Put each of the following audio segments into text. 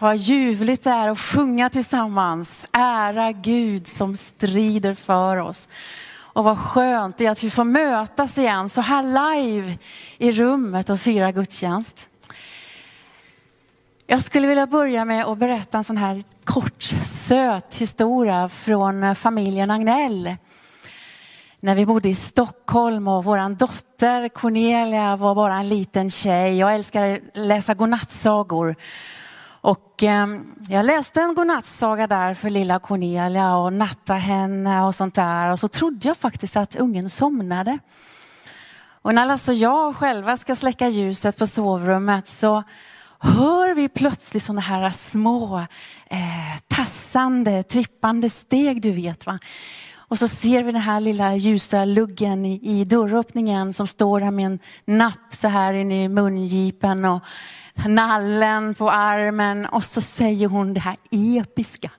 Vad ljuvligt det är att sjunga tillsammans. Ära Gud som strider för oss. Och vad skönt det är att vi får mötas igen så här live i rummet och fira gudstjänst. Jag skulle vilja börja med att berätta en sån här kort söt historia från familjen Agnell. När vi bodde i Stockholm och vår dotter Cornelia var bara en liten tjej. Jag älskar att läsa godnattsagor. Och eh, jag läste en godnattsaga där för lilla Cornelia och natta henne och sånt där. Och så trodde jag faktiskt att ungen somnade. Och när Lasse och jag själva ska släcka ljuset på sovrummet så hör vi plötsligt sådana här små eh, tassande, trippande steg du vet. va. Och så ser vi den här lilla ljusa luggen i, i dörröppningen som står där med en napp så här inne i mungipen och nallen på armen. Och så säger hon det här episka.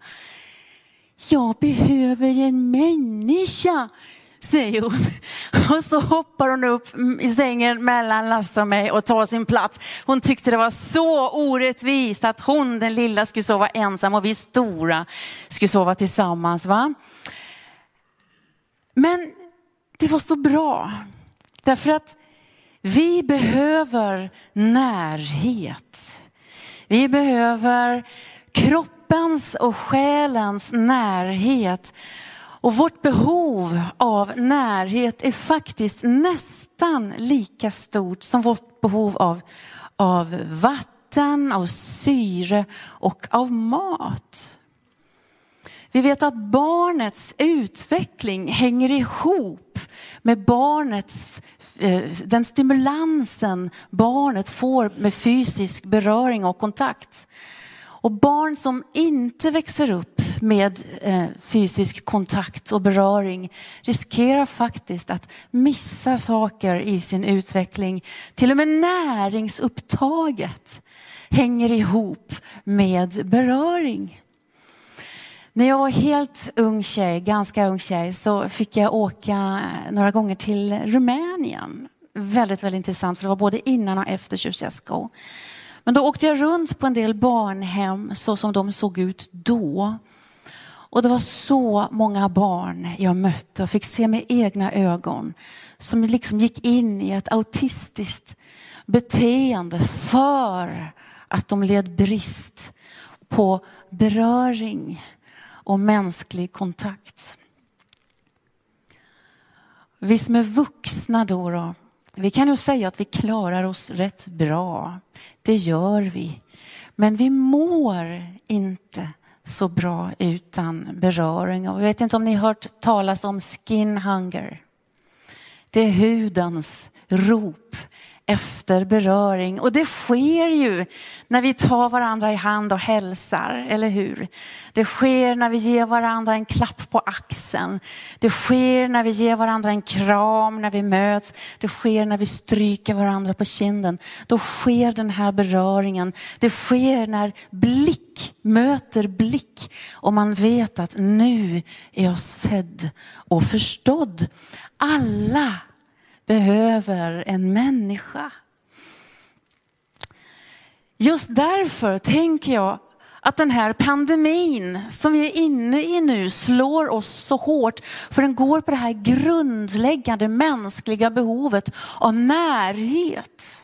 Jag behöver en människa säger hon. Och så hoppar hon upp i sängen mellan Lasse och mig och tar sin plats. Hon tyckte det var så orättvist att hon, den lilla, skulle sova ensam och vi stora skulle sova tillsammans. Va? Men det var så bra. Därför att vi behöver närhet. Vi behöver kroppens och själens närhet. Och vårt behov av närhet är faktiskt nästan lika stort som vårt behov av, av vatten, av syre och av mat. Vi vet att barnets utveckling hänger ihop med barnets, eh, den stimulansen barnet får med fysisk beröring och kontakt. Och barn som inte växer upp med eh, fysisk kontakt och beröring riskerar faktiskt att missa saker i sin utveckling. Till och med näringsupptaget hänger ihop med beröring. När jag var helt ung tjej, ganska ung tjej, så fick jag åka några gånger till Rumänien. Väldigt, väldigt intressant för det var både innan och efter Ceausescu. Men då åkte jag runt på en del barnhem så som de såg ut då. Och det var så många barn jag mötte och fick se med egna ögon som liksom gick in i ett autistiskt beteende för att de led brist på beröring och mänsklig kontakt. Vi som är vuxna då, då vi kan ju säga att vi klarar oss rätt bra. Det gör vi. Men vi mår inte så bra utan beröring. Och jag vet inte om ni har hört talas om skin hunger. Det är hudens rop efter beröring. Och det sker ju när vi tar varandra i hand och hälsar, eller hur? Det sker när vi ger varandra en klapp på axeln. Det sker när vi ger varandra en kram när vi möts. Det sker när vi stryker varandra på kinden. Då sker den här beröringen. Det sker när blick möter blick och man vet att nu är jag sedd och förstådd. Alla behöver en människa. Just därför tänker jag att den här pandemin som vi är inne i nu slår oss så hårt. För den går på det här grundläggande mänskliga behovet av närhet.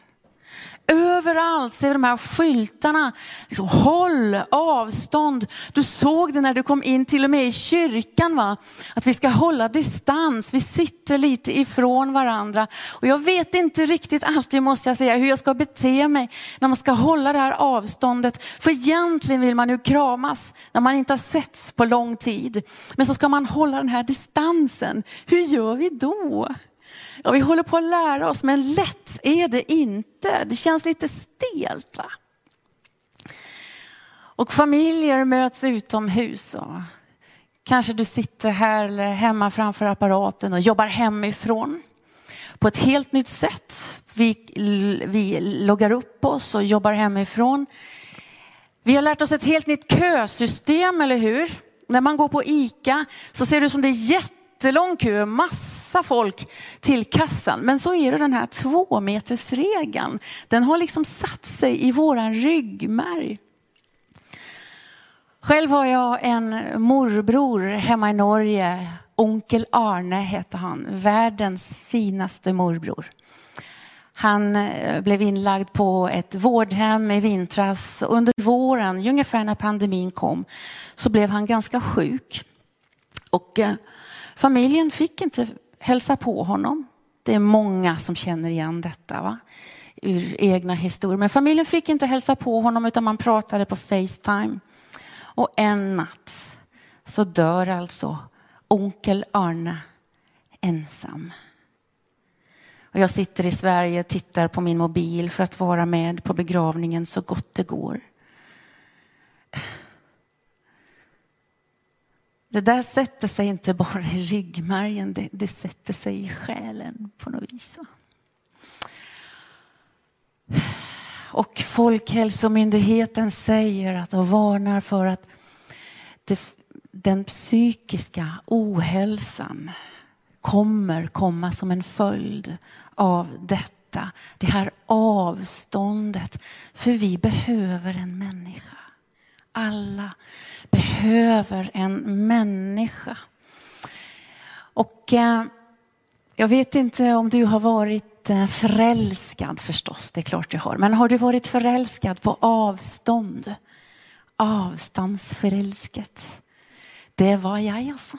Överallt ser vi de här skyltarna. Liksom, håll avstånd. Du såg det när du kom in till och med i kyrkan. va? Att vi ska hålla distans. Vi sitter lite ifrån varandra. Och jag vet inte riktigt alltid måste jag säga hur jag ska bete mig när man ska hålla det här avståndet. För egentligen vill man ju kramas när man inte har setts på lång tid. Men så ska man hålla den här distansen. Hur gör vi då? Ja, vi håller på att lära oss, men lätt är det inte. Det känns lite stelt. Va? Och familjer möts utomhus. Och kanske du sitter här eller hemma framför apparaten och jobbar hemifrån på ett helt nytt sätt. Vi, vi loggar upp oss och jobbar hemifrån. Vi har lärt oss ett helt nytt kösystem, eller hur? När man går på ICA så ser det ut som det är jättelång kö, pressa folk till kassan. Men så är det den här tvåmetersregeln. Den har liksom satt sig i våran ryggmärg. Själv har jag en morbror hemma i Norge. Onkel Arne heter han. Världens finaste morbror. Han eh, blev inlagd på ett vårdhem i vintras. Under våren, ungefär när pandemin kom, så blev han ganska sjuk. Och eh, familjen fick inte hälsa på honom. Det är många som känner igen detta va? ur egna historier. Men familjen fick inte hälsa på honom utan man pratade på Facetime. Och en natt så dör alltså onkel Arne ensam. Och jag sitter i Sverige och tittar på min mobil för att vara med på begravningen så gott det går. Det där sätter sig inte bara i ryggmärgen, det, det sätter sig i själen på något vis. Och Folkhälsomyndigheten säger att och varnar för att det, den psykiska ohälsan kommer komma som en följd av detta. Det här avståndet. För vi behöver en människa. Alla behöver en människa. Och eh, jag vet inte om du har varit eh, förälskad förstås, det är klart du har. Men har du varit förälskad på avstånd? Avståndsförälsket. Det var jag alltså.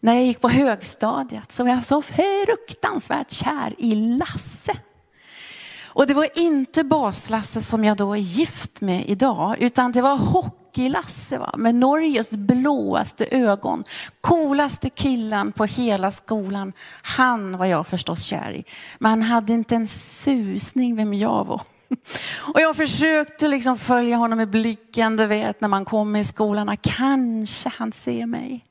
När jag gick på högstadiet så var jag så fruktansvärt kär i Lasse. Och det var inte Bas-Lasse som jag då är gift med idag, utan det var tokig Lasse va? med Norges blåaste ögon. Coolaste killen på hela skolan. Han var jag förstås kär i. Men han hade inte en susning vem jag var. Och jag försökte liksom följa honom i blicken, du vet när man kommer i skolan. Ah, kanske han ser mig.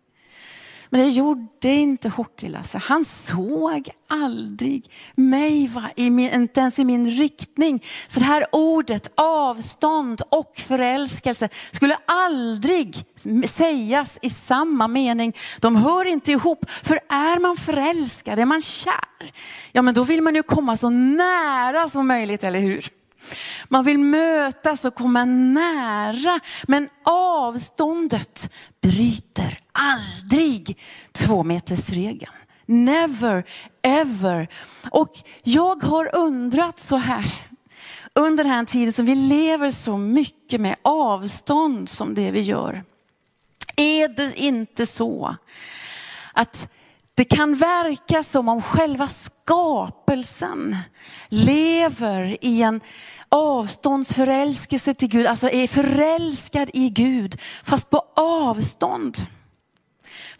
Men det gjorde inte Hockeylasse. Han såg aldrig mig, va? I min, inte ens i min riktning. Så det här ordet avstånd och förälskelse skulle aldrig sägas i samma mening. De hör inte ihop. För är man förälskad, är man kär, ja men då vill man ju komma så nära som möjligt, eller hur? Man vill mötas och komma nära. Men avståndet bryter aldrig tvåmetersregeln. Never ever. Och jag har undrat så här under den här tiden som vi lever så mycket med avstånd som det vi gör. Är det inte så att det kan verka som om själva skapelsen lever i en avståndsförälskelse till Gud, alltså är förälskad i Gud, fast på avstånd.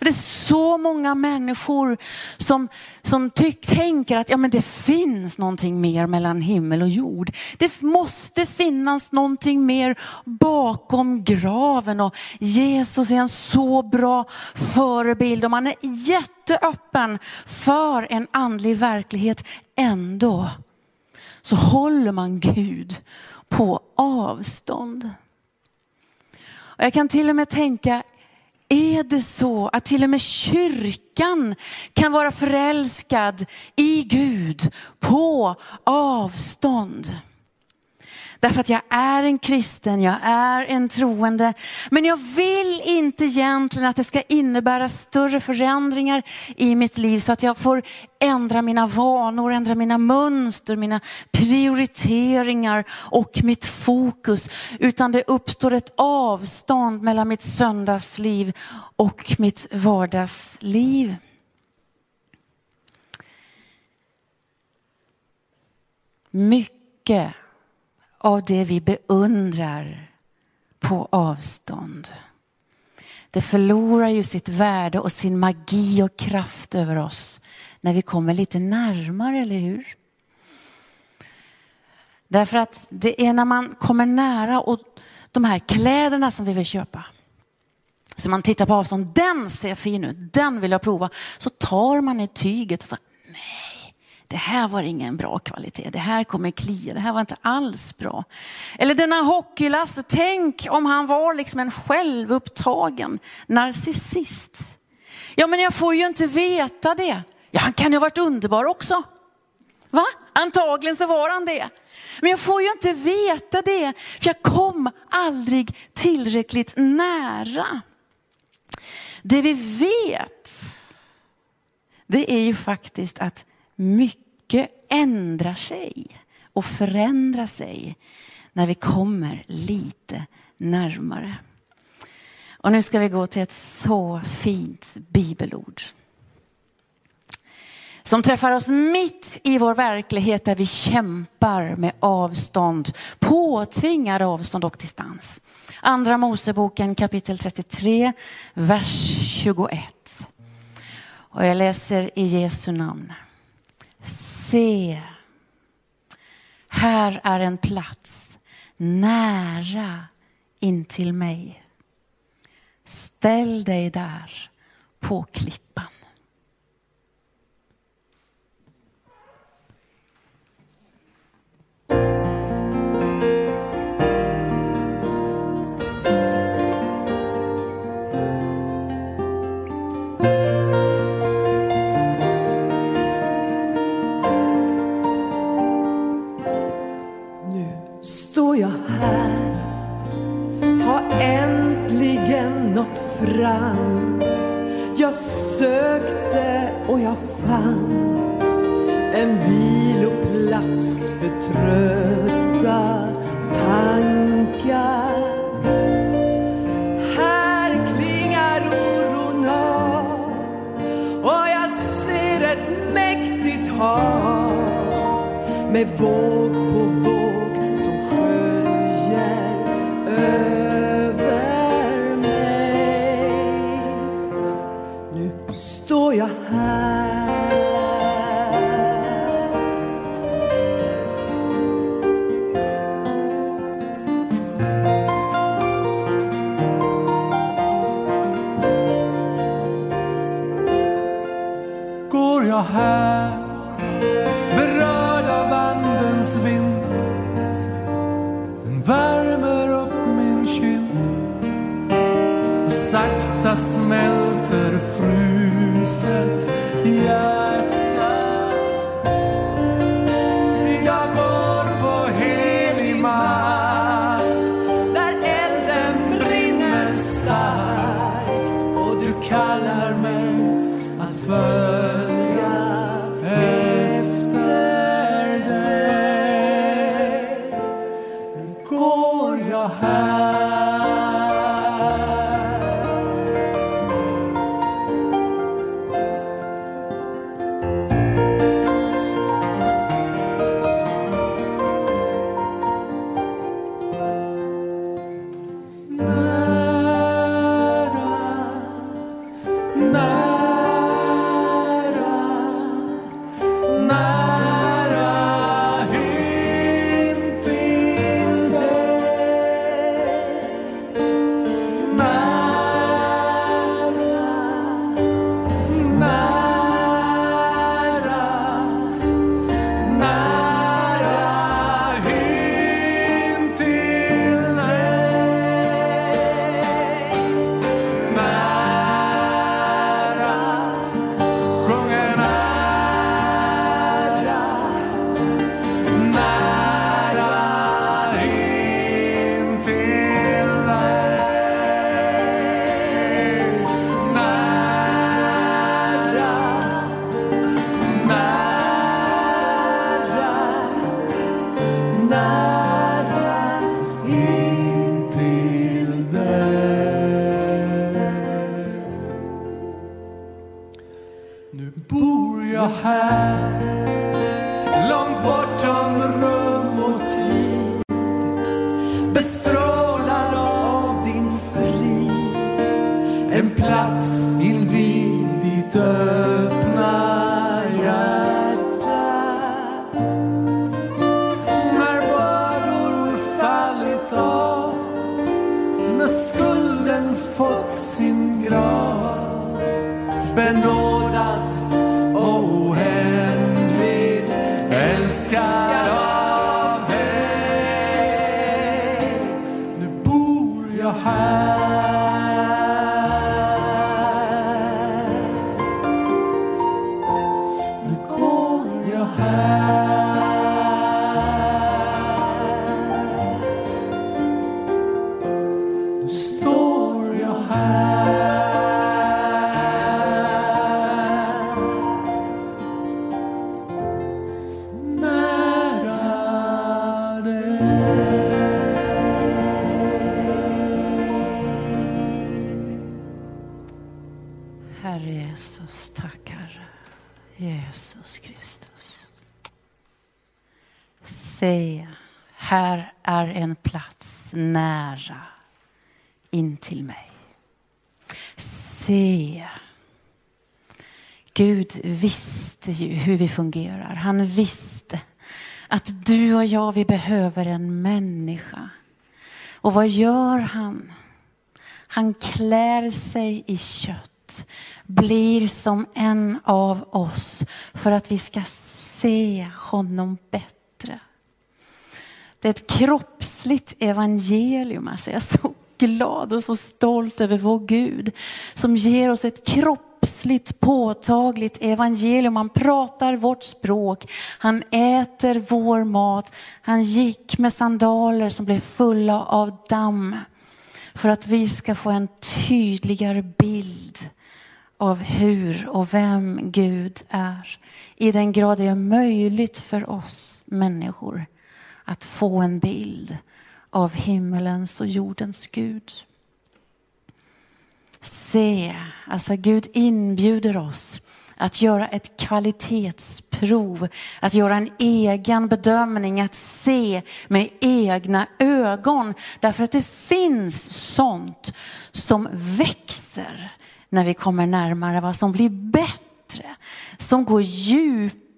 För det är så många människor som, som tyck, tänker att ja, men det finns någonting mer mellan himmel och jord. Det måste finnas någonting mer bakom graven och Jesus är en så bra förebild och man är jätteöppen för en andlig verklighet. Ändå så håller man Gud på avstånd. Och jag kan till och med tänka, är det så att till och med kyrkan kan vara förälskad i Gud på avstånd? Därför att jag är en kristen, jag är en troende. Men jag vill inte egentligen att det ska innebära större förändringar i mitt liv så att jag får ändra mina vanor, ändra mina mönster, mina prioriteringar och mitt fokus. Utan det uppstår ett avstånd mellan mitt söndagsliv och mitt vardagsliv. Mycket av det vi beundrar på avstånd. Det förlorar ju sitt värde och sin magi och kraft över oss när vi kommer lite närmare, eller hur? Därför att det är när man kommer nära och de här kläderna som vi vill köpa. Så man tittar på avstånd, den ser fin ut, den vill jag prova. Så tar man i tyget och så, nej det här var ingen bra kvalitet, det här kommer klia, det här var inte alls bra. Eller denna hockeylasse, tänk om han var liksom en självupptagen narcissist. Ja men jag får ju inte veta det. Ja han kan ju ha varit underbar också. Va? Antagligen så var han det. Men jag får ju inte veta det, för jag kom aldrig tillräckligt nära. Det vi vet, det är ju faktiskt att mycket ändrar sig och förändrar sig när vi kommer lite närmare. Och nu ska vi gå till ett så fint bibelord. Som träffar oss mitt i vår verklighet där vi kämpar med avstånd, påtvingad avstånd och distans. Andra Moseboken kapitel 33, vers 21. Och jag läser i Jesu namn. Se, här är en plats nära intill mig. Ställ dig där på klippan. Med våg på våg Nu bor jag här Långt bortom rum Se, Gud visste ju hur vi fungerar. Han visste att du och jag, vi behöver en människa. Och vad gör han? Han klär sig i kött, blir som en av oss för att vi ska se honom bättre. Det är ett kroppsligt evangelium. Alltså jag såg glad och så stolt över vår Gud som ger oss ett kroppsligt påtagligt evangelium. Han pratar vårt språk, han äter vår mat. Han gick med sandaler som blev fulla av damm för att vi ska få en tydligare bild av hur och vem Gud är. I den grad det är möjligt för oss människor att få en bild av himmelens och jordens Gud. Se, alltså Gud inbjuder oss att göra ett kvalitetsprov, att göra en egen bedömning, att se med egna ögon. Därför att det finns sånt som växer när vi kommer närmare, vad som blir bättre, som går djupare,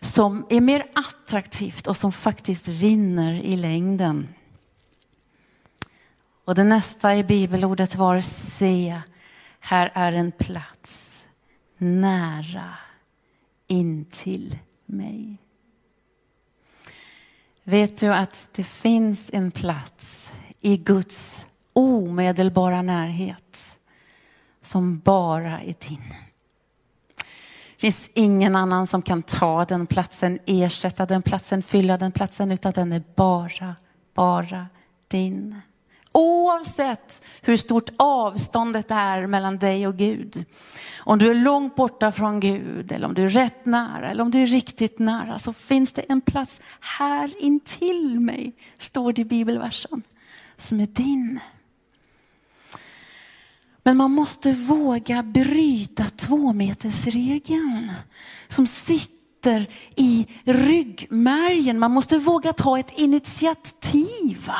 som är mer attraktivt och som faktiskt vinner i längden. Och det nästa i bibelordet var se, här är en plats nära intill mig. Vet du att det finns en plats i Guds omedelbara närhet som bara är din. Det finns ingen annan som kan ta den platsen, ersätta den platsen, fylla den platsen, utan den är bara, bara din. Oavsett hur stort avståndet är mellan dig och Gud. Om du är långt borta från Gud eller om du är rätt nära eller om du är riktigt nära så finns det en plats här intill mig, står det i bibelversen, som är din. Men man måste våga bryta tvåmetersregeln som sitter i ryggmärgen. Man måste våga ta ett initiativ.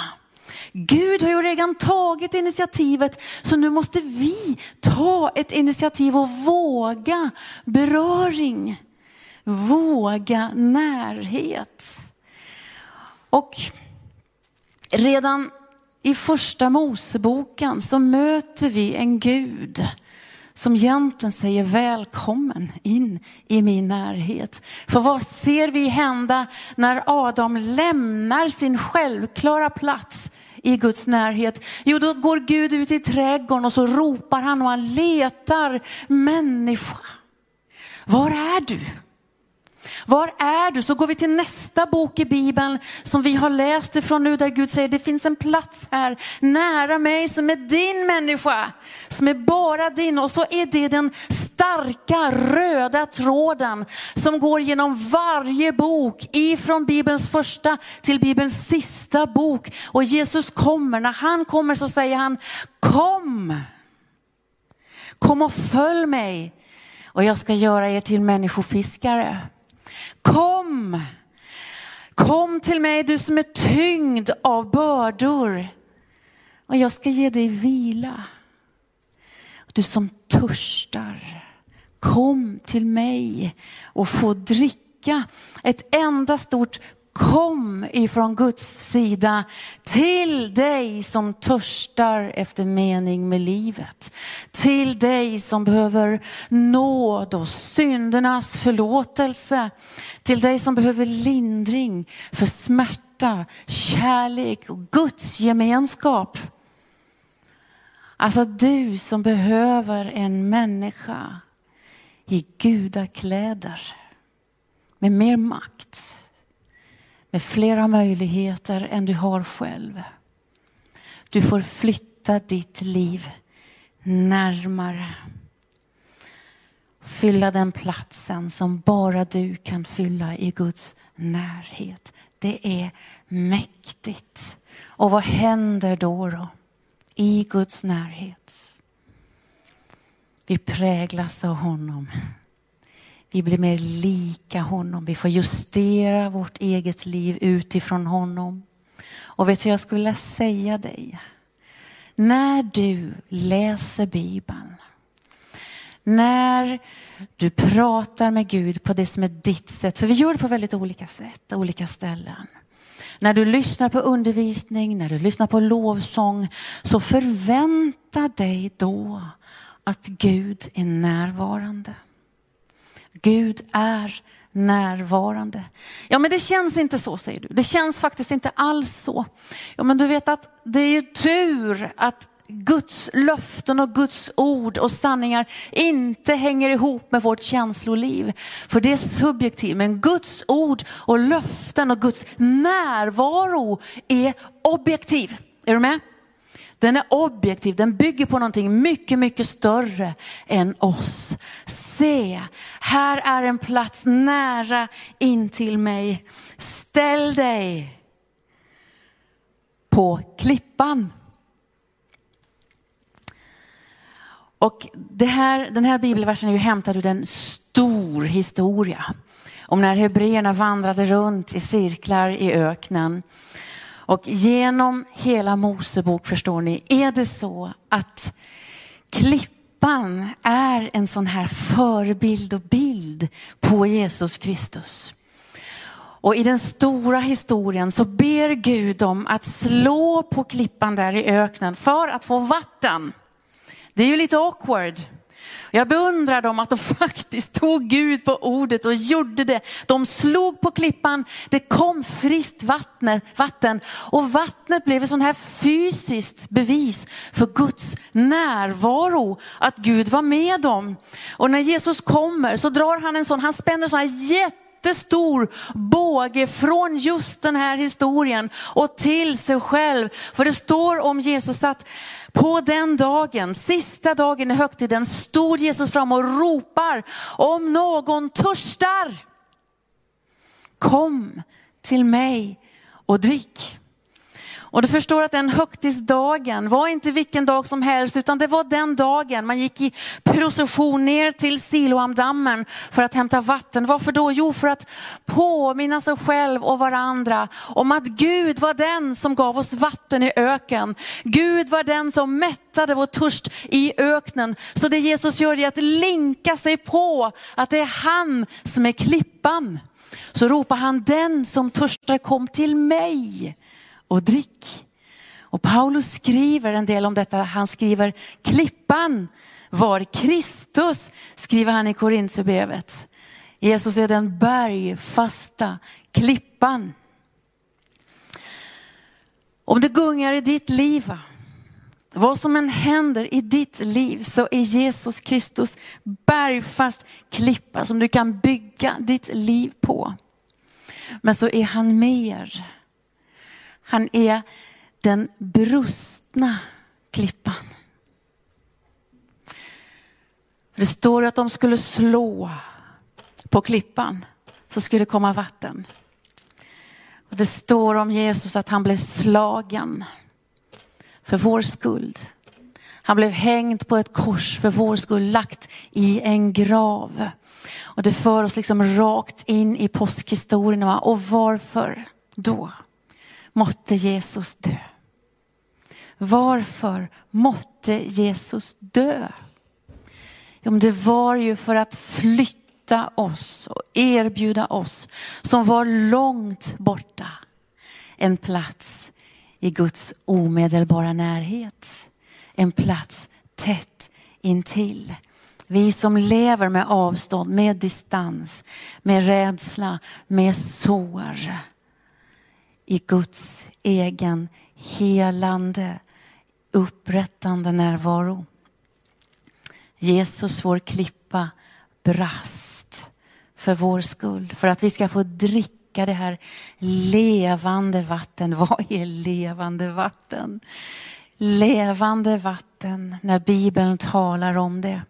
Gud har ju redan tagit initiativet så nu måste vi ta ett initiativ och våga beröring. Våga närhet. Och redan i första Moseboken så möter vi en Gud som egentligen säger välkommen in i min närhet. För vad ser vi hända när Adam lämnar sin självklara plats i Guds närhet? Jo, då går Gud ut i trädgården och så ropar han och han letar människa. Var är du? Var är du? Så går vi till nästa bok i Bibeln som vi har läst ifrån nu där Gud säger det finns en plats här nära mig som är din människa. Som är bara din och så är det den starka röda tråden som går genom varje bok ifrån Bibelns första till Bibelns sista bok. Och Jesus kommer, när han kommer så säger han kom. Kom och följ mig och jag ska göra er till människofiskare. Kom, kom till mig du som är tyngd av bördor och jag ska ge dig vila. Du som törstar, kom till mig och få dricka ett enda stort kom ifrån Guds sida till dig som törstar efter mening med livet. Till dig som behöver nåd och syndernas förlåtelse. Till dig som behöver lindring för smärta, kärlek och Guds gemenskap. Alltså du som behöver en människa i gudakläder med mer makt med flera möjligheter än du har själv. Du får flytta ditt liv närmare. Fylla den platsen som bara du kan fylla i Guds närhet. Det är mäktigt. Och vad händer då? då? I Guds närhet. Vi präglas av honom. Vi blir mer lika honom. Vi får justera vårt eget liv utifrån honom. Och vet du, jag skulle vilja säga dig. När du läser Bibeln, när du pratar med Gud på det som är ditt sätt, för vi gör det på väldigt olika sätt, olika ställen. När du lyssnar på undervisning, när du lyssnar på lovsång, så förvänta dig då att Gud är närvarande. Gud är närvarande. Ja, men det känns inte så, säger du. Det känns faktiskt inte alls så. Ja, men du vet att det är ju tur att Guds löften och Guds ord och sanningar inte hänger ihop med vårt känsloliv. För det är subjektivt, men Guds ord och löften och Guds närvaro är objektiv. Är du med? Den är objektiv, den bygger på någonting mycket, mycket större än oss. Se, här är en plats nära intill mig. Ställ dig på klippan. Och det här, den här bibelversen är ju hämtad ur en stor historia om när hebreerna vandrade runt i cirklar i öknen. Och genom hela Mosebok förstår ni, är det så att klippan är en sån här förebild och bild på Jesus Kristus. Och i den stora historien så ber Gud dem att slå på klippan där i öknen för att få vatten. Det är ju lite awkward. Jag beundrar dem att de faktiskt tog Gud på ordet och gjorde det. De slog på klippan, det kom friskt vatten, vatten och vattnet blev ett sånt här fysiskt bevis för Guds närvaro, att Gud var med dem. Och när Jesus kommer så drar han en sån, han spänner en sån här jätte jättestor båge från just den här historien och till sig själv. För det står om Jesus att på den dagen, sista dagen i högtiden, stod Jesus fram och ropar om någon törstar. Kom till mig och drick. Och du förstår att den högtidsdagen var inte vilken dag som helst utan det var den dagen man gick i procession ner till Siloamdammen för att hämta vatten. Varför då? Jo, för att påminna sig själv och varandra om att Gud var den som gav oss vatten i öken. Gud var den som mättade vår törst i öknen. Så det Jesus gör är att linka sig på att det är han som är klippan. Så ropar han den som törstar kom till mig och drick. Och Paulus skriver en del om detta. Han skriver klippan var Kristus, skriver han i Korintierbrevet. Jesus är den bergfasta klippan. Om det gungar i ditt liv, vad som än händer i ditt liv så är Jesus Kristus bergfast klippa som du kan bygga ditt liv på. Men så är han mer. Han är den brustna klippan. Det står att de skulle slå på klippan så skulle det komma vatten. Och det står om Jesus att han blev slagen för vår skuld. Han blev hängd på ett kors för vår skull, lagt i en grav. Och det för oss liksom rakt in i påskhistorien. Och varför då? Måtte Jesus dö? Varför måtte Jesus dö? Jo, det var ju för att flytta oss och erbjuda oss som var långt borta en plats i Guds omedelbara närhet. En plats tätt intill. Vi som lever med avstånd, med distans, med rädsla, med sår i Guds egen helande, upprättande närvaro. Jesus, vår klippa, brast för vår skull, för att vi ska få dricka det här levande vatten. Vad är levande vatten? Levande vatten vatten när Bibeln talar om det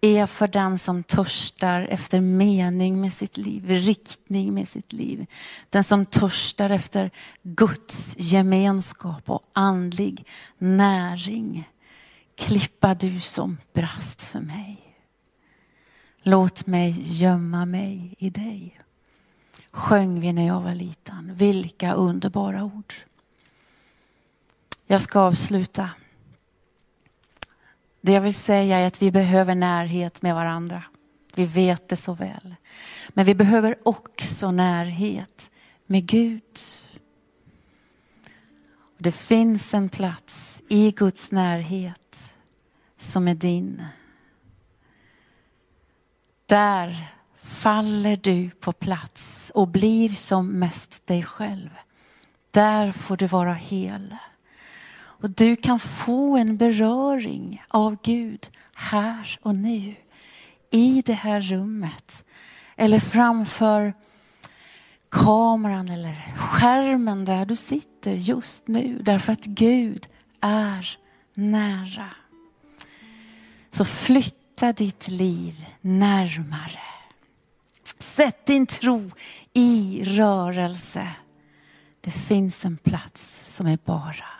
är för den som törstar efter mening med sitt liv, riktning med sitt liv. Den som törstar efter Guds gemenskap och andlig näring. Klippa du som brast för mig. Låt mig gömma mig i dig. Sjöng vi när jag var liten. Vilka underbara ord. Jag ska avsluta. Det jag vill säga är att vi behöver närhet med varandra. Vi vet det så väl. Men vi behöver också närhet med Gud. Det finns en plats i Guds närhet som är din. Där faller du på plats och blir som mest dig själv. Där får du vara hel. Och du kan få en beröring av Gud här och nu. I det här rummet. Eller framför kameran eller skärmen där du sitter just nu. Därför att Gud är nära. Så flytta ditt liv närmare. Sätt din tro i rörelse. Det finns en plats som är bara.